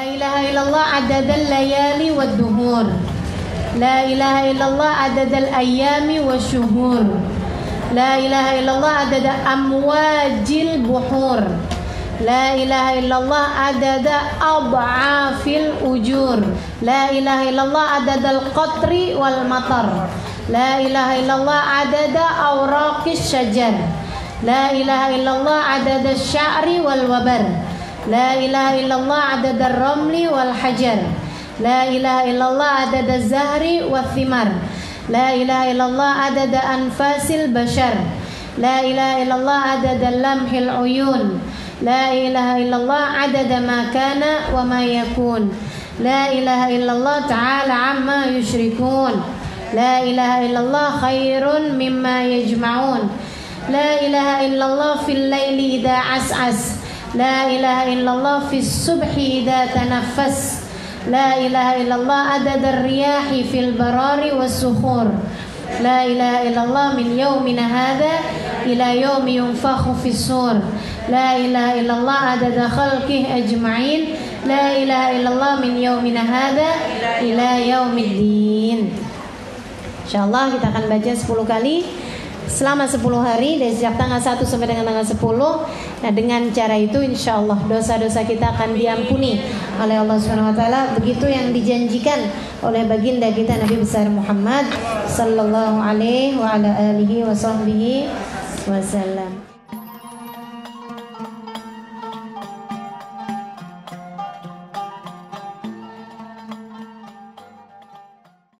ilaha illallah adadal layali wad duhur. La ilaha illallah adadal ayami wasyuhur. La ilaha illallah adada amwajil buhur. La ilaha illallah adada ad'afil ujur. La ilaha illallah adadal qatri wal matar. La ilaha illallah adada awraqis syajar. La ilaha illallah adada sya'ri wal wabar. لا إله إلا الله عدد الرمل والحجر. لا إله إلا الله عدد الزهر والثمر. لا إله إلا الله عدد أنفاس البشر. لا إله إلا الله عدد لمح العيون. لا إله إلا الله عدد ما كان وما يكون. لا إله إلا الله تعالى عما يشركون. لا إله إلا الله خير مما يجمعون. لا إله إلا الله في الليل إذا عسعس. As'as. La ilaha illallah fis subhi idha tanaffas. لا إله إلا الله عدد الرياح في البرار والسخور لا إله إلا الله من يومنا هذا إلى يوم ينفخ في الصور لا إله إلا الله عدد خلقه أجمعين لا إله إلا الله من يومنا هذا إلى يوم الدين Insya Allah kita akan baca 10 kali selama 10 hari dari sejak tanggal 1 sampai dengan tanggal 10 nah dengan cara itu insya Allah dosa-dosa kita akan diampuni oleh Allah Subhanahu Wa Taala. Begitu yang dijanjikan oleh baginda kita Nabi besar Muhammad sallallahu alaihi wasallam